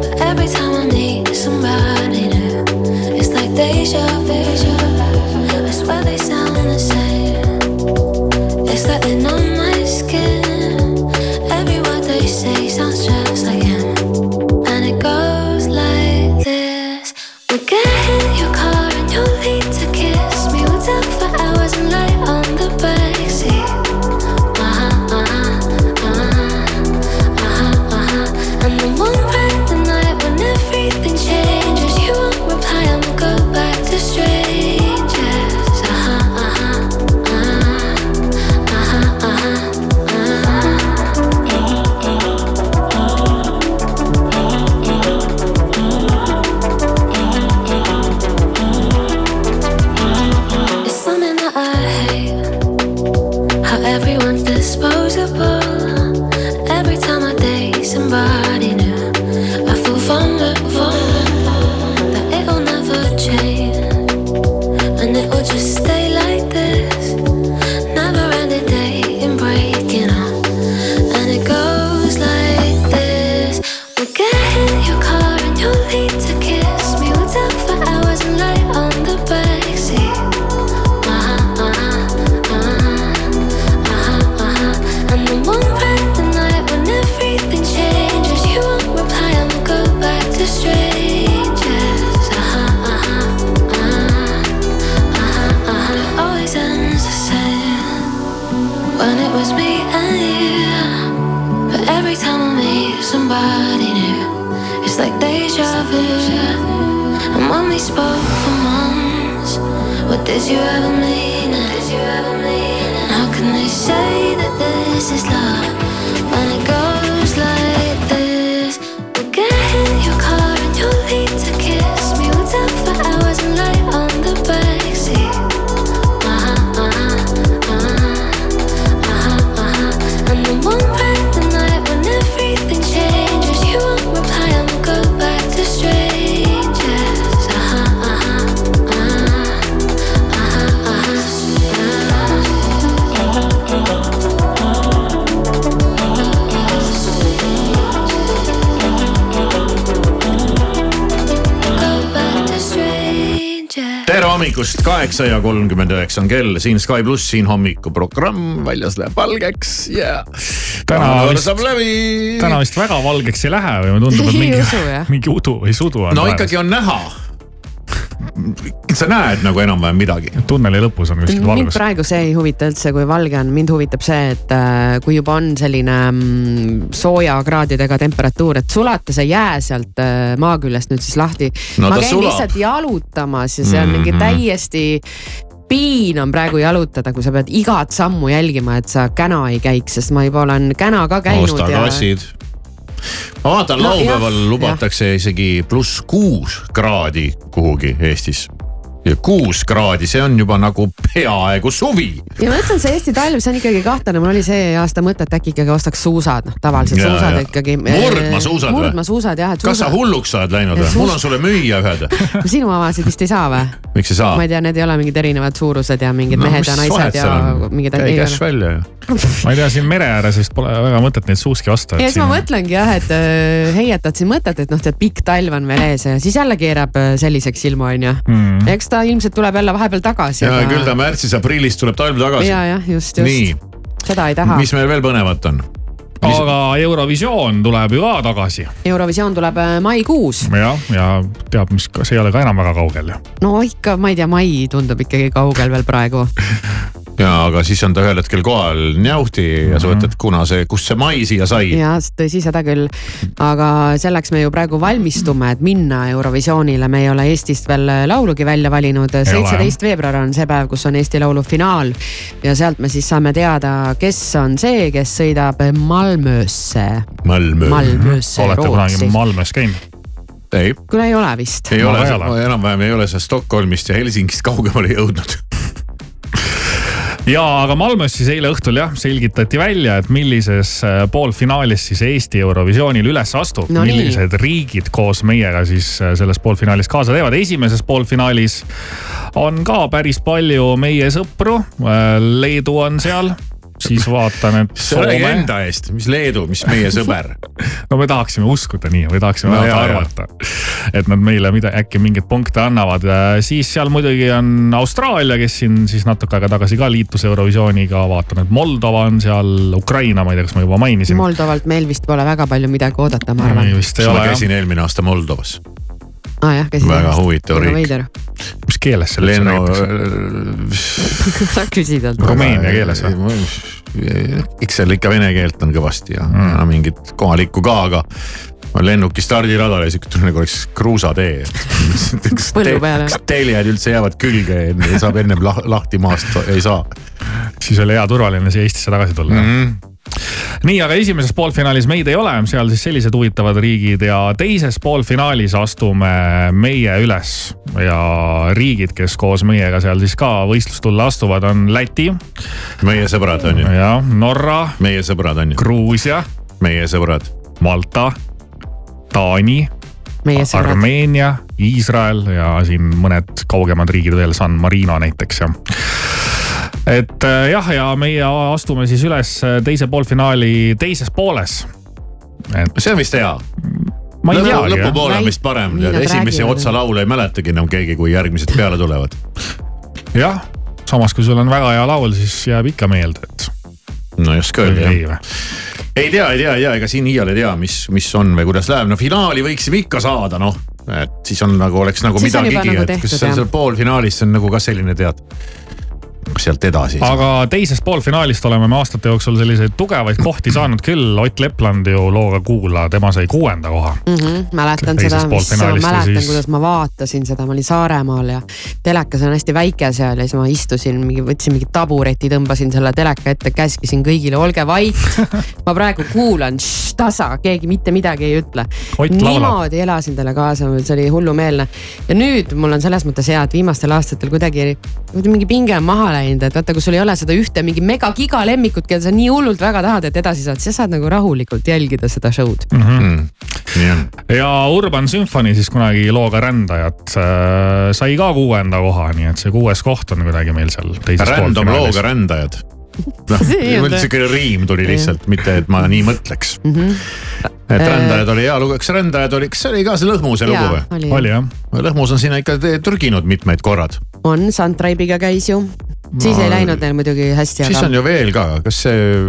But every time I meet somebody new, it's like deja vu. I swear they sound the same. It's like they know kaheksa ja kolmkümmend üheksa on kell, siin Sky pluss, siin hommikuprogramm, väljas läheb valgeks ja täna Jaanuar vist saab läbi. täna vist väga valgeks ei lähe või mulle tundub, et mingi mingi udu või sudu on no tulemas. ikkagi on näha. Sa näed nagu enam-vähem midagi. tunneli lõpus on kuskil mind valgus. praegu see ei huvita üldse, kui valge on, mind huvitab see, et äh, kui juba on selline mm, sooja kraadidega temperatuur, et sulata see jää sealt äh, maa küljest nüüd siis lahti No ma käin sulab. lihtsalt jalutamas ja see on mingi Mhm. täiesti piin on praegu jalutada, kui sa pead igat sammu jälgima, et sa käna ei käiks, sest ma juba olen käna ka käinud osta ja kassid. ma vaatan No laupäeval jah, lubatakse isegi pluss kuus kraadi kuhugi Eestis. Ja kuus kraadi, see on juba nagu peaaegu suvi. ja ma ütlen, see Eesti talv, see on ikkagi kahtlane, mul oli see aasta mõte, et äkki ikkagi ostaks suusad, noh tavalised Ja, suusad ja. ikkagi. Murdmaasuusad või? murdmaasuusad jah, et kas sa hulluks oled läinud või? Suus- mul on sulle müüa ühed. sinu omasid vist ei saa või? miks ei saa ma? ei tea, need ei ole mingid erinevad suurused ja mingid No mehed ja naised ja mingid. käi käss välja ju. ma ei tea, siin mere ääres vist pole väga mõtet neid suuski osta. ja siis ma mõtlengi jah, et äh, heietad siin mõtet, et noh, tead pikk talv on veel ees ja siis jälle keerab äh, selliseks ilma, onju. mm.. eks ta ilmselt tuleb jälle vahepeal tagasi. ja küll ta märtsis-aprillis tuleb talv tagasi. ja, jah, just, just seda ei taha. mis meil veel põnevat on? aga Eurovisioon tuleb ju ka tagasi. Eurovisioon tuleb äh, maikuus. jah, ja teab, mis, see ei ole ka enam väga kaugel ju. no ikka, ma ei tea, mai tundub ikkagi kaugel veel praegu. ja aga siis on ta ühel hetkel kohal njauhti ja sa mõtled, kuna see, kust see mai siia sai. ja tõsi, seda küll. aga selleks me ju praegu valmistume, et minna Eurovisioonile, me ei ole Eestist veel laulugi välja valinud. seitseteist veebruar on see päev, kus on Eesti Laulu finaal ja sealt me siis saame teada, kes on see, kes sõidab Malmösse. Malmö. Malmösse, olete kunagi Rootsi. Malmös käinud? ei, kuule ei ole vist. ei No ole ei ole., enam-vähem ei ole sa Stockholmist ja Helsingist kaugemale jõudnud. Ja aga Malmös siis eile õhtul jah, selgitati välja, et millises äh, poolfinaalis siis Eesti Eurovisioonil üles astub No nii. millised riigid koos meiega siis äh, selles poolfinaalis kaasa teevad. esimeses poolfinaalis on ka päris palju meie sõpru. Leedu on seal, siis vaatan, et sa räägi Soome. enda eest, mis Leedu, mis meie sõber. no me tahaksime uskuda nii või tahaksime No jaa. arvata, et nad meile mida äkki mingeid punkte annavad. siis seal muidugi on Austraalia, kes siin siis natuke aega tagasi ka liitus Eurovisiooniga, vaatan, et Moldova on seal, Ukraina, ma ei tea, kas ma juba mainisin. Moldovalt meil vist pole väga palju midagi oodata, ma arvan. vist ei ma ole jah. käisin eelmine aasta Moldovas, ah, väga huvitav riik. mis keeles seal lennu sa küsid talt. Rumeenia keeles või? eks seal ikka vene keelt on kõvasti ja mm. mingit kohalikku ka, aga lennuki stardiradal ja siuke tunne, nagu oleks kruusatee. Kas teljed üldse jäävad külge, saab ennem lah lahti maast, ei saa siis oli hea turvaline siia Eestisse tagasi tulla mm. -hmm. nii, aga esimeses poolfinaalis meid ei ole, seal siis sellised huvitavad riigid ja teises poolfinaalis astume meie üles. Ja riigid, kes koos meiega seal siis ka võistlustulle astuvad, on Läti. Meie sõbrad on ju, ja Norra, meie sõbrad on ju, Gruusia, meie sõbrad. Malta, Taani, meie sõbrad. Armeenia, Iisrael. Ja siin mõned kaugemad riigid veel, San Marino näiteks ja et äh, jah, ja meie astume siis üles äh, teise poolfinaali teises pooles. et see on vist hea. ma ei teagi jah, lõpupoole on vist parem, esimesi otsalaule ei mäletagi enam keegi, kui järgmised peale tulevad. jah, samas kui sul on väga hea laul, siis jääb ikka meelde, et no ei oska öelda ei jah. ei tea, ei tea, ei tea, ega siin iial ei tea, mis, mis on või kuidas läheb, no finaali võiksime ikka saada, noh. et siis on nagu oleks nagu midagigi, nagu et kas seal poolfinaalis on nagu ka selline tead. Sealt edasi. aga teisest poolfinaalist oleme me aastate jooksul selliseid tugevaid kohti saanud küll, Ott Lepland ju looga Kuula, tema sai kuuenda koha. mm. -hmm, mäletan Teises seda, mis mäletan siis- kuidas ma vaatasin seda, ma olin Saaremaal ja telekas on hästi väike seal ja siis ma istusin mingi, võtsin mingi tabureti, tõmbasin selle teleka ette, käskisin kõigile, olge vait. ma praegu kuulan, tasa, keegi mitte midagi ei ütle. Niimoodi elasin talle kaasa, see oli hullumeelne. ja nüüd mul on selles mõttes hea, et viimastel aastatel kuidagi, kuidagi mingi pinge on maha läinud, et vaata, kui sul ei ole seda ühte mingi megagiga lemmikut, keda sa nii hullult väga tahad, et edasi saad, siis saad nagu rahulikult jälgida seda show'd. Mm. nii on. ja Urban Symphony siis kunagi looga Rändajad äh, sai ka kuuenda koha, nii et see kuues koht on kuidagi meil seal teises Random looga rändajad. noh, See on mul siuke riim tuli lihtsalt, mitte et ma nii mõtleks. mm. -hmm. et Äh. rändajad oli hea lugu, kas rändajad oli, kas see oli ka see Lõhmuse lugu või? oli, oli jah. Lõhmus on sinna ikka te- trüginud mitmeid korrad. on, Suntribe'iga käis ju. Siis ei läinud neil muidugi hästi, siis on ju veel ka, kas see,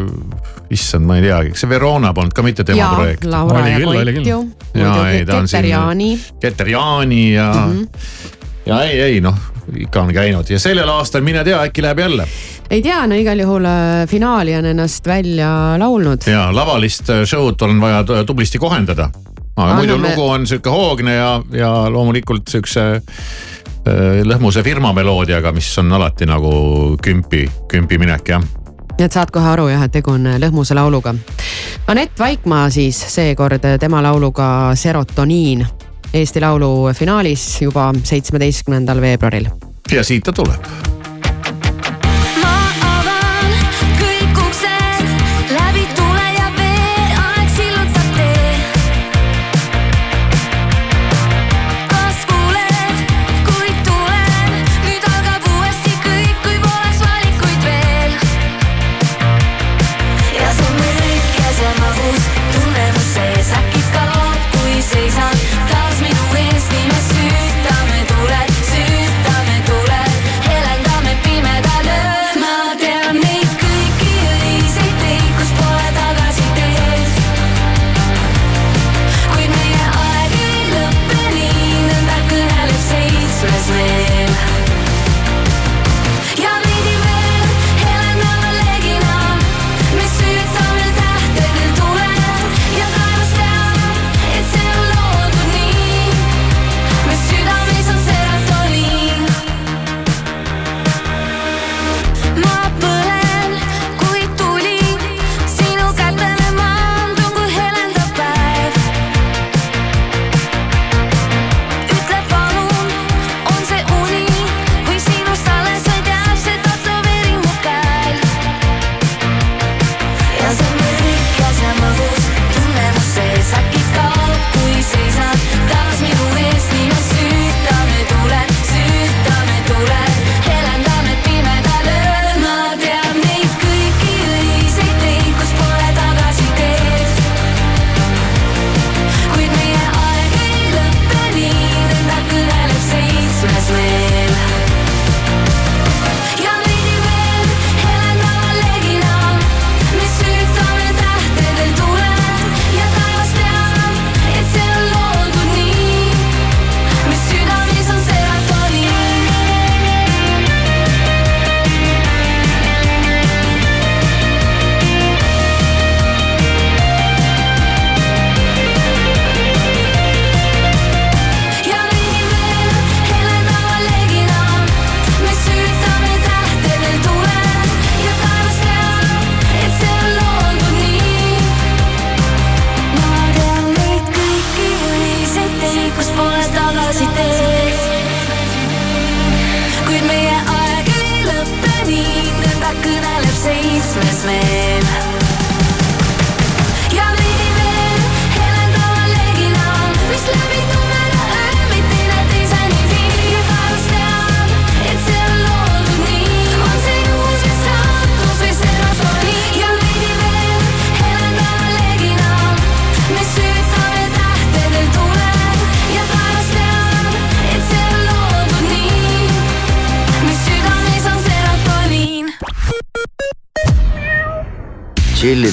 issand, ma ei teagi, kas see Verona polnud ka mitte tema ja projekt? Oli ja küll, oli küll. Jaa, ei, ta on siin-. Keter Jaani ja mm. -hmm. ja ei, ei noh, ikka on käinud ja sellel aastal mine tea, äkki läheb jälle ei tea, no igal juhul äh, finaali on ennast välja laulnud. ja lavalist äh, show'd on vaja tu- tublisti kohendada. aga Anname- muidu lugu on sihuke hoogne ja, ja loomulikult siukse lõhmuse firma meloodiaga, mis on alati nagu kümpi, kümpi minek jah. nii et saad kohe aru jah, et tegu on äh, Lõhmuse lauluga. Anett Vaikmaa siis seekord äh, tema lauluga Serotoniin Eesti Laulu finaalis juba seitsmeteistkümnendal veebruaril ja siit ta tuleb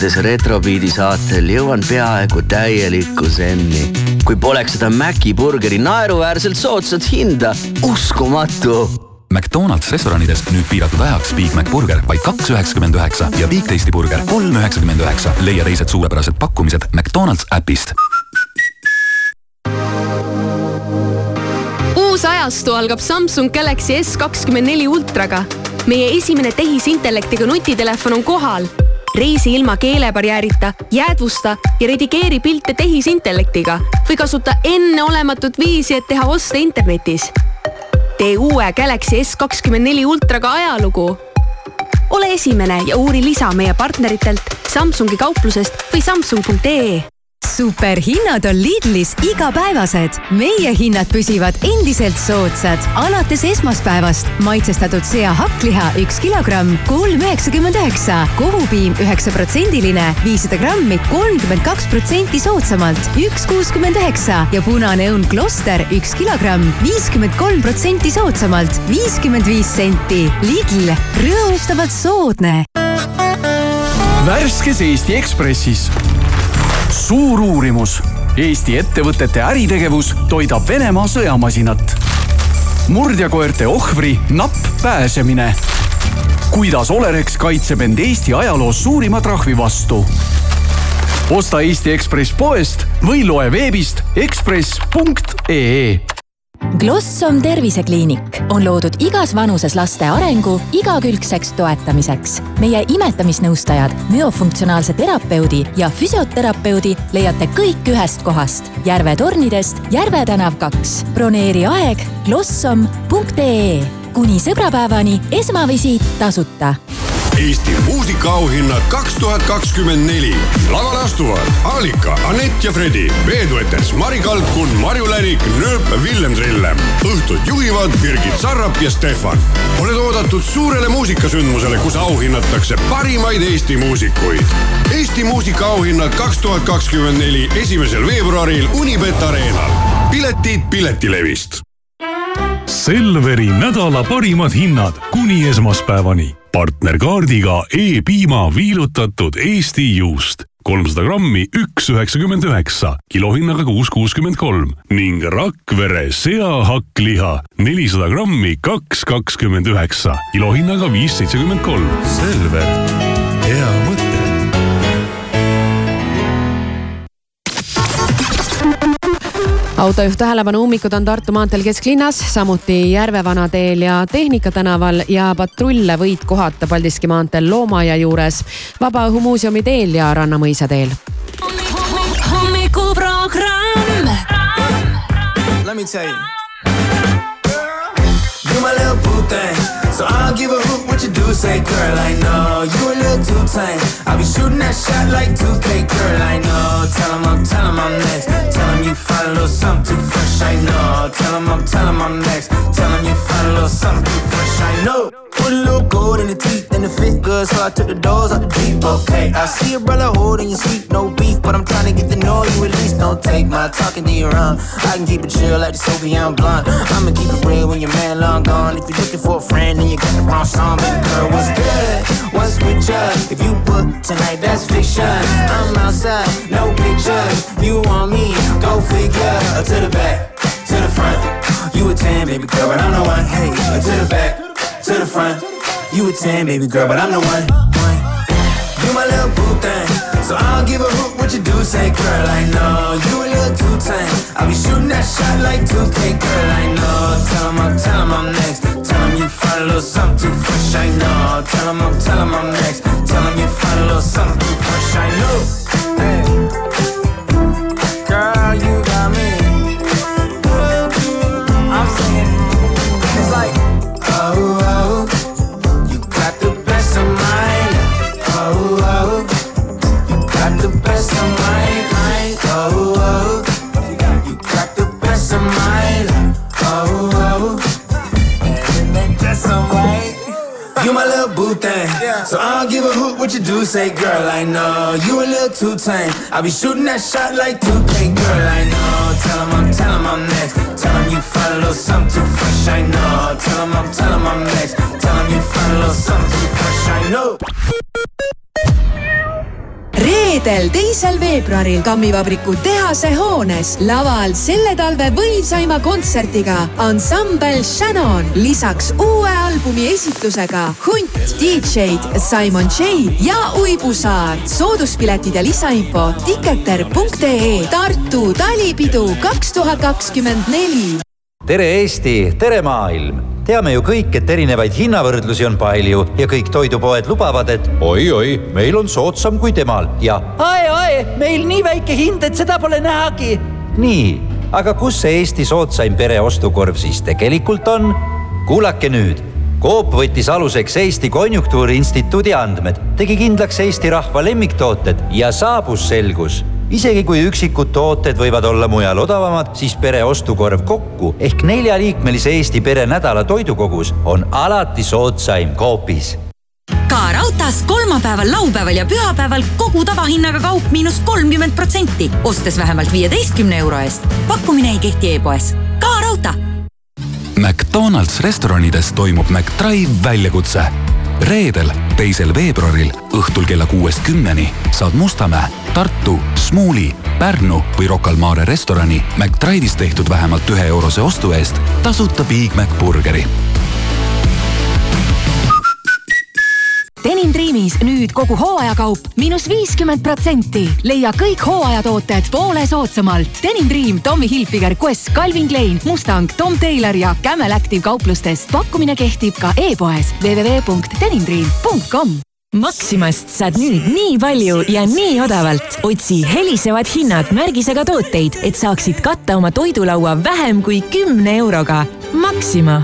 tšillides Retrobeati saatel jõuan peaaegu täielikku zenni. kui poleks seda Maci burgeri naeruväärselt soodsat hinda, uskumatu McDonalds restoranides nüüd piiratud ajaks Big Mac burger vaid kaks üheksakümmend üheksa ja Big Tasty burger kolm üheksakümmend üheksa. leia teised suurepärased pakkumised McDonalds äpist. uus ajastu algab Samsung Galaxy S kakskümmend neli ultraga. meie esimene tehisintellektiga nutitelefon on kohal. Reisi ilma keelebarjäärita, jäädvusta ja redigeeri pilte tehisintellektiga või kasuta enneolematut viisi, et teha oste internetis. tee uue Galaxy S kakskümmend neli ultraga ajalugu. ole esimene ja uuri lisa meie partneritelt Samsungi kauplusest või samsung.ee superhinnad on Lidlis igapäevased. meie hinnad püsivad endiselt soodsad. alates esmaspäevast maitsestatud sea hakkliha üks kilogramm, kolm üheksakümmend üheksa. kohupiim üheksaprotsendiline, viissada grammi, kolmkümmend kaks protsenti soodsamalt, üks kuuskümmend üheksa ja punane õun Kloster üks kilogramm, viiskümmend kolm protsenti soodsamalt, viiskümmend viis senti. Lidl, rõõmustavalt soodne. värskes Eesti Ekspressis suur uurimus. Eesti ettevõtete äritegevus toidab Venemaa sõjamasinat. murdjakoerte ohvri napp pääsemine. kuidas Olerex kaitseb end Eesti ajaloos suurima trahvi vastu. osta Eesti Ekspress poest või loe veebist ekspress.ee Glossom tervisekliinik on loodud igas vanuses laste arengu igakülgseks toetamiseks. meie imetamisnõustajad, müofunktsionaalse terapeudi ja füsioterapeudi leiate kõik ühest kohast. Järve tornidest Järve tänav kaks. broneeri aeg glossom.ee kuni sõbrapäevani esmavisiit tasuta Eesti muusikaauhinnad kaks tuhat kakskümmend neli. lavale astuvad Alika, Anett ja Fredi, veeduetes Mari Kalkun, Marju Lärik, Nööp, Villem Trillem. õhtut juhivad Birgit Sarrap ja Stefan. oled oodatud suurele muusikasündmusele, kus auhinnatakse parimaid Eesti muusikuid. Eesti muusikaauhinnad kaks tuhat kakskümmend neli, esimesel veebruaril Unibet Arenal. piletid Piletilevist Selveri nädala parimad hinnad kuni esmaspäevani. Partnerkaardiga E-piima viilutatud Eesti juust kolmsada grammi, üks üheksakümmend üheksa, kilohinnaga kuus kuuskümmend kolm ning Rakvere seahakkliha nelisada grammi, kaks kakskümmend üheksa, kilohinnaga viis seitsekümmend kolm. Selver, hea mõte. Autojuht tähelepanu, ummikud on Tartu maanteel kesklinnas, samuti Järvevana teel ja Tehnika tänaval ja patrulle võid kohata Paldiski maanteel Loomaaia juures, Vabaõhumuuseumi teel ja Rannamõisa teel. hommikuprogramm. Let me tell you. You my little boo thing. So I don't give a hoot say girl, I know You a little too tame. I'll be shooting that shot like 2K, girl, I know. Tell him I'm, tell him I'm next. Tell him you find a little something too fresh, I know. Tell him I'm, tell him I'm next. Tell him you find a little something too fresh, I know. Put a little gold in the teeth and it fit good So I took the doors out the Jeep, okay I see a brother holding your seat, no beef But I'm trying to get to know you at least. Don't take my talking to your own I can keep it chill like the Soviet blunt. I'ma keep it real when your man long gone. If you're looking for a friend and you got the wrong song Baby girl, what's good? What's with ya? If you book tonight, that's fiction. I'm outside, no pictures. You want me, go figure. To the back, to the front. You a 10, baby girl, but I'm the one. Hey, to the back, to the front. You a 10, baby girl, but I'm the one. You my little boo thing So I don't give a hoot what you do Say girl, I know You a little too tame. I'll be shooting that shot like 2K Girl, I know. Tell him I'm, tell him I'm next. you find a little something too fresh I know. Tell him I'm, tell him I'm next. Tell him you find a little something too fresh I know you do Say girl, I know You a little too tame. I'll be shooting that shot like 2K Girl, I know. Tell him I'm, tell him I'm next. Tell him you find a little something too fresh I know. Tell him I'm, tell him I'm next. Tell him you find a little something too fresh I know reedel, teisel veebruaril Kammivabriku tehase hoones laval selle talve võimsaima kontserdiga ansambel Shannon. lisaks uue albumi esitusega Hunt, DJ-d Simon J ja Uibu Saar. sooduspiletid ja lisainfo tiketer.ee Tartu talipidu kaks tuhat kakskümmend neli tere Eesti, tere maailm! Teame ju kõik, et erinevaid hinnavõrdlusi on palju ja kõik toidupoed lubavad, et oi-oi, meil on soodsam kui temal ja ae-ae, meil nii väike hind, et seda pole nähagi. nii, aga kus see Eesti soodsaim pereostukorv siis tegelikult on? kuulake nüüd Coop võttis aluseks Eesti Konjunktuuriinstituudi andmed, tegi kindlaks Eesti rahva lemmiktooted ja saabus selgus isegi kui üksikud tooted võivad olla mujal odavamad, siis pere ostukorv kokku ehk neljaliikmelise Eesti pere nädala toidukogus on alati soodsaim Coopis. ka raudtees kolmapäeval, laupäeval ja pühapäeval kogu tavahinnaga kaup miinus kolmkümmend protsenti, ostes vähemalt viieteistkümne euro eest. pakkumine ei kehti e-poes. ka raudtee. McDonalds restoranides toimub McDrive väljakutse reedel, teisel veebruaril õhtul kella kuuest kümneni saad Mustamäe, Tartu, Smuuli, Pärnu või Rocca al Mare restorani McDrive'is tehtud vähemalt ühe eurose ostu eest tasuta Big Mac burgeri. Denim Dreamis nüüd kogu hooajakaup miinus viiskümmend protsenti. leia kõik hooajatooted poole soodsamalt. Denim Dream, Tommy Hilfiger, Quest, Calvin Klein, Mustang, Tom Taylor ja Camel Active kauplustest. pakkumine kehtib ka e-poes www.denimdream.com Maximast saad nüüd nii palju ja nii odavalt. otsi helisevad hinnad märgisega tooteid, et saaksid katta oma toidulaua vähem kui kümne euroga. Maxima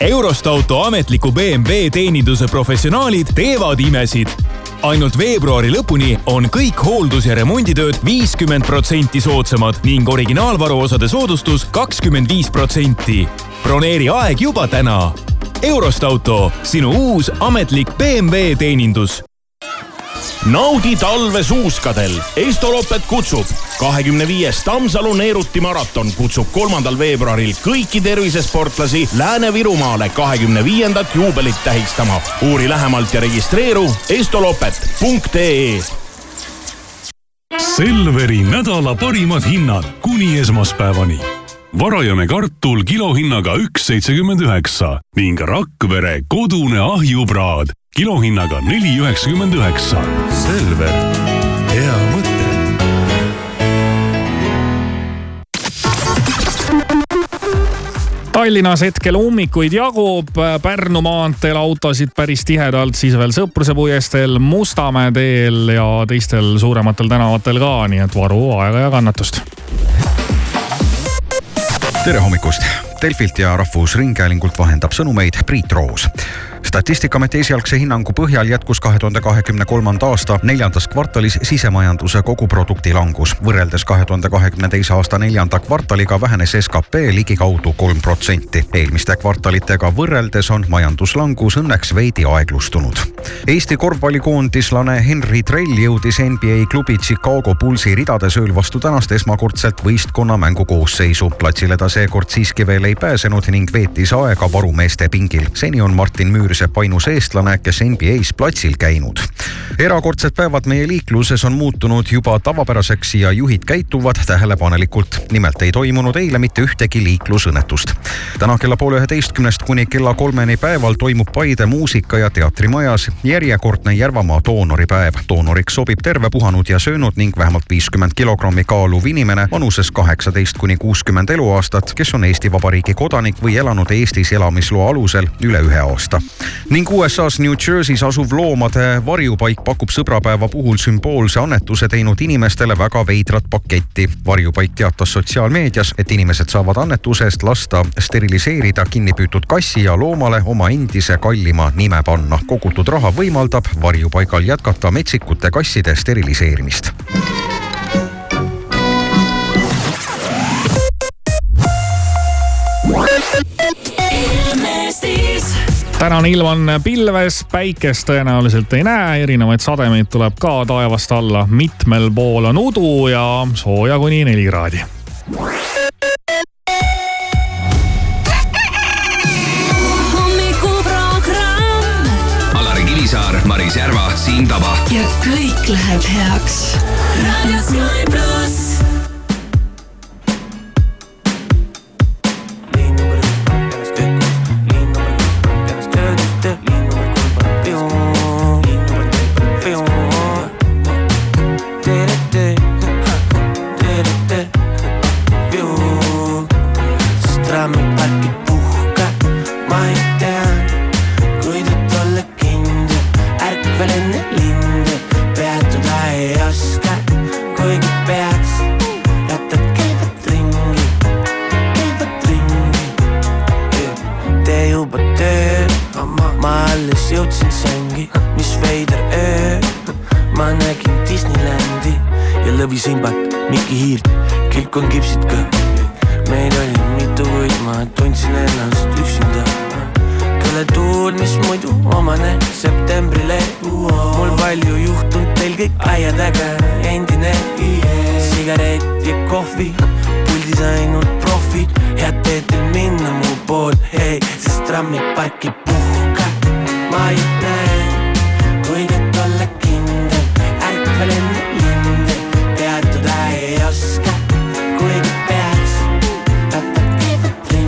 Eurost auto ametliku BMW teeninduse professionaalid teevad imesid. ainult veebruari lõpuni on kõik hooldus- ja remonditööd viiskümmend protsenti soodsamad ning originaalvaruosade soodustus kakskümmend viis protsenti. broneeri aeg juba täna. Eurost auto, sinu uus ametlik BMW teenindus naudi talve suuskadel. Estoloppet kutsub. kahekümne viies Tammsalu Neeruti maraton kutsub kolmandal veebruaril kõiki tervisesportlasi Lääne-Virumaale kahekümne viiendat juubelit tähistama. uuri lähemalt ja registreeru estolopet.ee Selveri nädala parimad hinnad kuni esmaspäevani. varajane kartul kilohinnaga üks seitsekümmend üheksa ning Rakvere kodune ahjupraad kilohinnaga neli üheksakümmend üheksa. Selver, hea mõte. Tallinnas hetkel ummikuid jagub, Pärnu maanteel autosid päris tihedalt, siis veel Sõpruse puiesteel, Mustamäe teel ja teistel suurematel tänavatel ka, nii et varu aega ja kannatust. tere hommikust! Delfilt ja Rahvusringhäälingult vahendab sõnumeid Priit Roos statistikaameti esialgse hinnangu põhjal jätkus kahe tuhande kahekümne kolmanda aasta neljandas kvartalis sisemajanduse koguprodukti langus. võrreldes kahe tuhande kahekümne teise aasta neljanda kvartaliga vähenes skp ligikaudu kolm protsenti. eelmiste kvartalitega võrreldes on majanduslangus õnneks veidi aeglustunud. Eesti korvpallikoondislane Henry Trell jõudis NBA klubi Chicago Bullsi ridades ööl vastu tänast esmakordselt võistkonna mängukoosseisu. platsile ta seekord siiski veel ei pääsenud ning veetis aega varumeeste pingil. seni on Martin Müür Küürsepp ainus eestlane, kes NBA-s platsil käinud. erakordsed päevad meie liikluses on muutunud juba tavapäraseks ja juhid käituvad tähelepanelikult. nimelt ei toimunud eile mitte ühtegi liiklusõnnetust. täna kella poole üheteistkümnest kuni kella kolmeni päeval toimub Paide muusika- ja teatrimajas järjekordne Järvamaa doonoripäev. doonoriks sobib terve puhanud ja söönud ning vähemalt viiskümmend kilogrammi kaaluv inimene vanuses kaheksateist kuni kuuskümmend eluaastat, kes on Eesti Vabariigi kodanik või elanud Eestis elamisloa alusel üle ühe aasta ning USA-s New Jersey's asuv loomade varjupaik pakub sõbrapäeva puhul sümboolse annetuse teinud inimestele väga veidrat paketti. varjupaik teatas sotsiaalmeedias, et inimesed saavad annetuse eest lasta steriliseerida kinnipüütud kassi ja loomale oma endise kallima nime panna. kogutud raha võimaldab varjupaigal jätkata metsikute kasside steriliseerimist. Tänane ilm on pilves, päikest tõenäoliselt ei näe, erinevaid sademeid tuleb ka taevast alla. mitmel pool on udu ja sooja kuni neli kraadi. Alari Kivisaar, Maris Järva, Siim Taba. ja kõik läheb heaks. raadio Sky